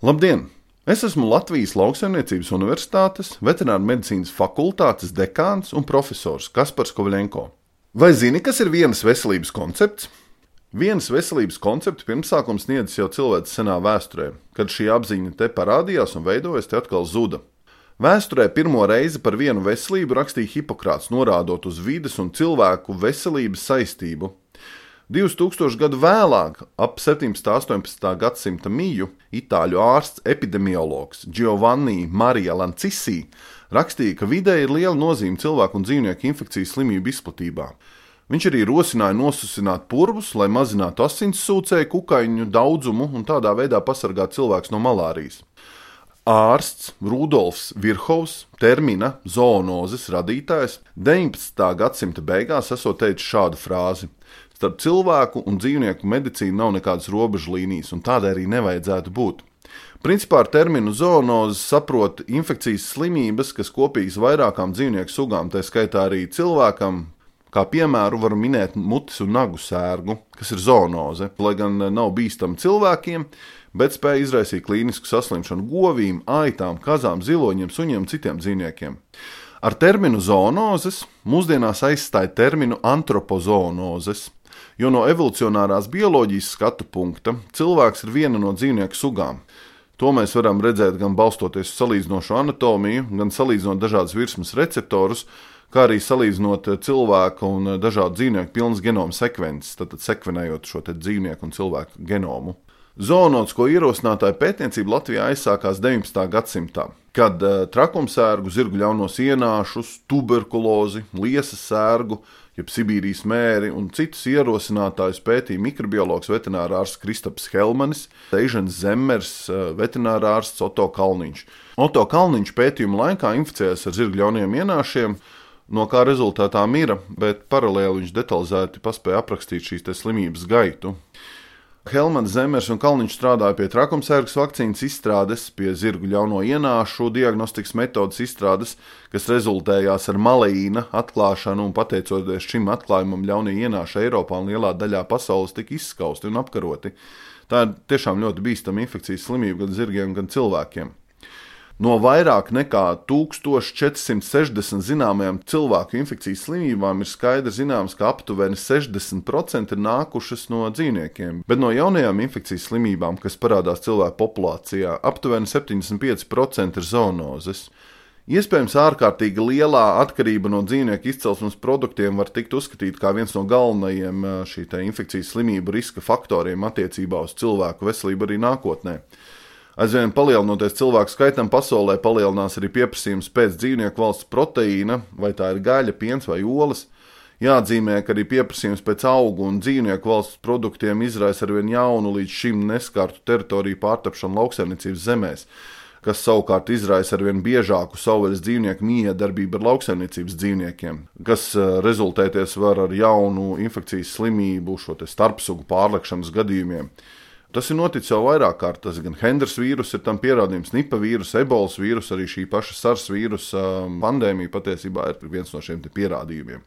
Labdien! Es esmu Latvijas Lauksaimniecības Universitātes veterināru medicīnas fakultātes dekāns un profesors Kaspars Kovļenko. Vai zini, kas ir vienas veselības koncepts? Vienas veselības koncepta pirmsākums sniedzas jau cilvēks senā vēsturē, kad šī apziņa te parādījās un veidojas, te atkal zuda. Vēsturē pirmo reizi par vienu veselību rakstīja Hipokrāts, norādot uz vides un cilvēku veselības saistību. 2000 gadu vēlāk, ap 17. un 18. gadsimta miju, itāļu ārsts epidemiologs Giovanni Marija Lancisi rakstīja, ka vidē ir liela nozīme cilvēku un dzīvnieku infekcijas slimību izplatībā. Viņš arī rosināja nosusināt purvus, lai mazinātu asinsūcēju kukaiņu daudzumu un tādā veidā pasargātu cilvēkus no malārijas. Ārsts Rudolfs Virhovs, termina zoonozes radītājs, 19. gadsimta beigās esot teicis šādu frāzi: Starp cilvēku un dzīvnieku medicīnu nav nekādas robežu līnijas, un tādai arī nevajadzētu būt. Principā ar terminu zoonozi saprot infekcijas slimības, kas kopīgas vairākām dzīvnieku sugām, tā skaitā arī cilvēkam. Kā piemēru var minēt mutes un nagu sērgu, kas ir zoonoze, lai gan nav bīstama cilvēkiem, bet spēj izraisīt klīnisku saslimšanu govīm, aitām, kazām, ziloņiem, suņiem un citiem dzīvniekiem. Ar terminu zoonozes mūsdienās aizstāja terminu antropozoonozes, jo no evolucionārās bioloģijas skatu punkta cilvēks ir viena no dzīvnieku sugām. To mēs varam redzēt gan balstoties uz salīdzinošu anatomiju, gan salīdzinot dažādas virsmas receptorus, kā arī salīdzinot cilvēku un dažādu dzīvnieku pilnas genoma sekvences, tad sekvenējot šo dzīvnieku un cilvēku genomu. Zoonotisko ierosinātāju pētniecība Latvijā aizsākās 19. gadsimtā, kad uh, trakumsērgu, zirgu ļaunos ienāšus, tuberkulozi, liesas sērgu, jeb Sibīrijas mēri un citus ierosinātājus pētīja mikrobiologs veterinārārsts Kristaps Helmanis, Teižens Zemmers, uh, veterinārārsts Otto Kalniņš. Otto Kalniņš pētījuma laikā inficējās ar zirgu ļauniem ienāšiem, no kā rezultātā mira, bet paralēli viņš detalizēti paspēja aprakstīt šīs slimības gaitu. Helmans Zemers un Kalniņš strādāja pie trakumsērgas vakcīnas izstrādes, pie zirgu ļauno ienāšu diagnostikas metodas izstrādes, kas rezultējās ar malīna atklāšanu, un pateicoties šim atklājumam, ļaunie ienāši Eiropā un lielā daļā pasaules tika izskausti un apkaroti. Tā ir tiešām ļoti bīstama infekcijas slimība gan zirgiem, gan cilvēkiem. No vairāk nekā 1460 zināmajām cilvēku infekcijas slimībām ir skaidrs zināms, ka aptuveni 60% ir nākušas no dzīvniekiem, bet no jaunajām infekcijas slimībām, kas parādās cilvēku populācijā, aptuveni 75% ir zoonozes. Iespējams, ārkārtīgi lielā atkarība no dzīvnieku izcelsmes produktiem var tikt uzskatīta par viens no galvenajiem šī infekcijas slimību riska faktoriem attiecībā uz cilvēku veselību arī nākotnē. Aizvien palielinoties cilvēku skaitam pasaulē, palielinās arī pieprasījums pēc dzīvnieku valsts proteīna, vai tā ir gaļa, piens vai olas. Jāatzīmē, ka arī pieprasījums pēc augu un dzīvnieku valsts produktiem izraisa arvien jaunu līdz šim neskartu teritoriju pārtapšanu lauksaimniecības zemēs, kas savukārt izraisa arvien biežāku savvaļas dzīvnieku miedarbību ar lauksaimniecības dzīvniekiem, kas eh, rezultēties var ar jaunu infekcijas slimību, šo starpsugu pārlekšanas gadījumiem. Tas ir noticis jau vairāk kārt. Tas gan Hendras vīrus ir tam pierādījums, Nipa vīrus, Ebolas vīrus, arī šī paša SARS vīrusa um, pandēmija patiesībā ir viens no šiem pierādījumiem.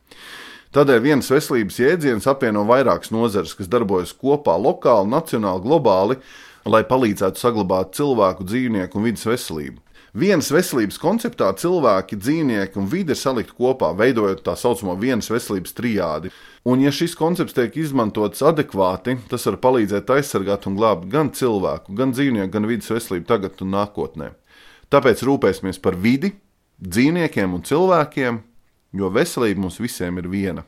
Tādēļ viens veselības jēdziens apvieno vairākas nozares, kas darbojas kopā lokāli, nacionāli, globāli, lai palīdzētu saglabāt cilvēku, dzīvnieku un vidas veselību. Vienas veselības konceptā cilvēki, dzīvnieki un vide ir salikti kopā, veidojot tā saucamo vienas veselības trijādi. Un, ja šis koncepts tiek izmantots adekvāti, tas var palīdzēt aizsargāt un glābt gan cilvēku, gan dzīvnieku, gan vidas veselību tagad un nākotnē. Tāpēc rūpēsimies par vidi, dzīvniekiem un cilvēkiem, jo veselība mums visiem ir viena.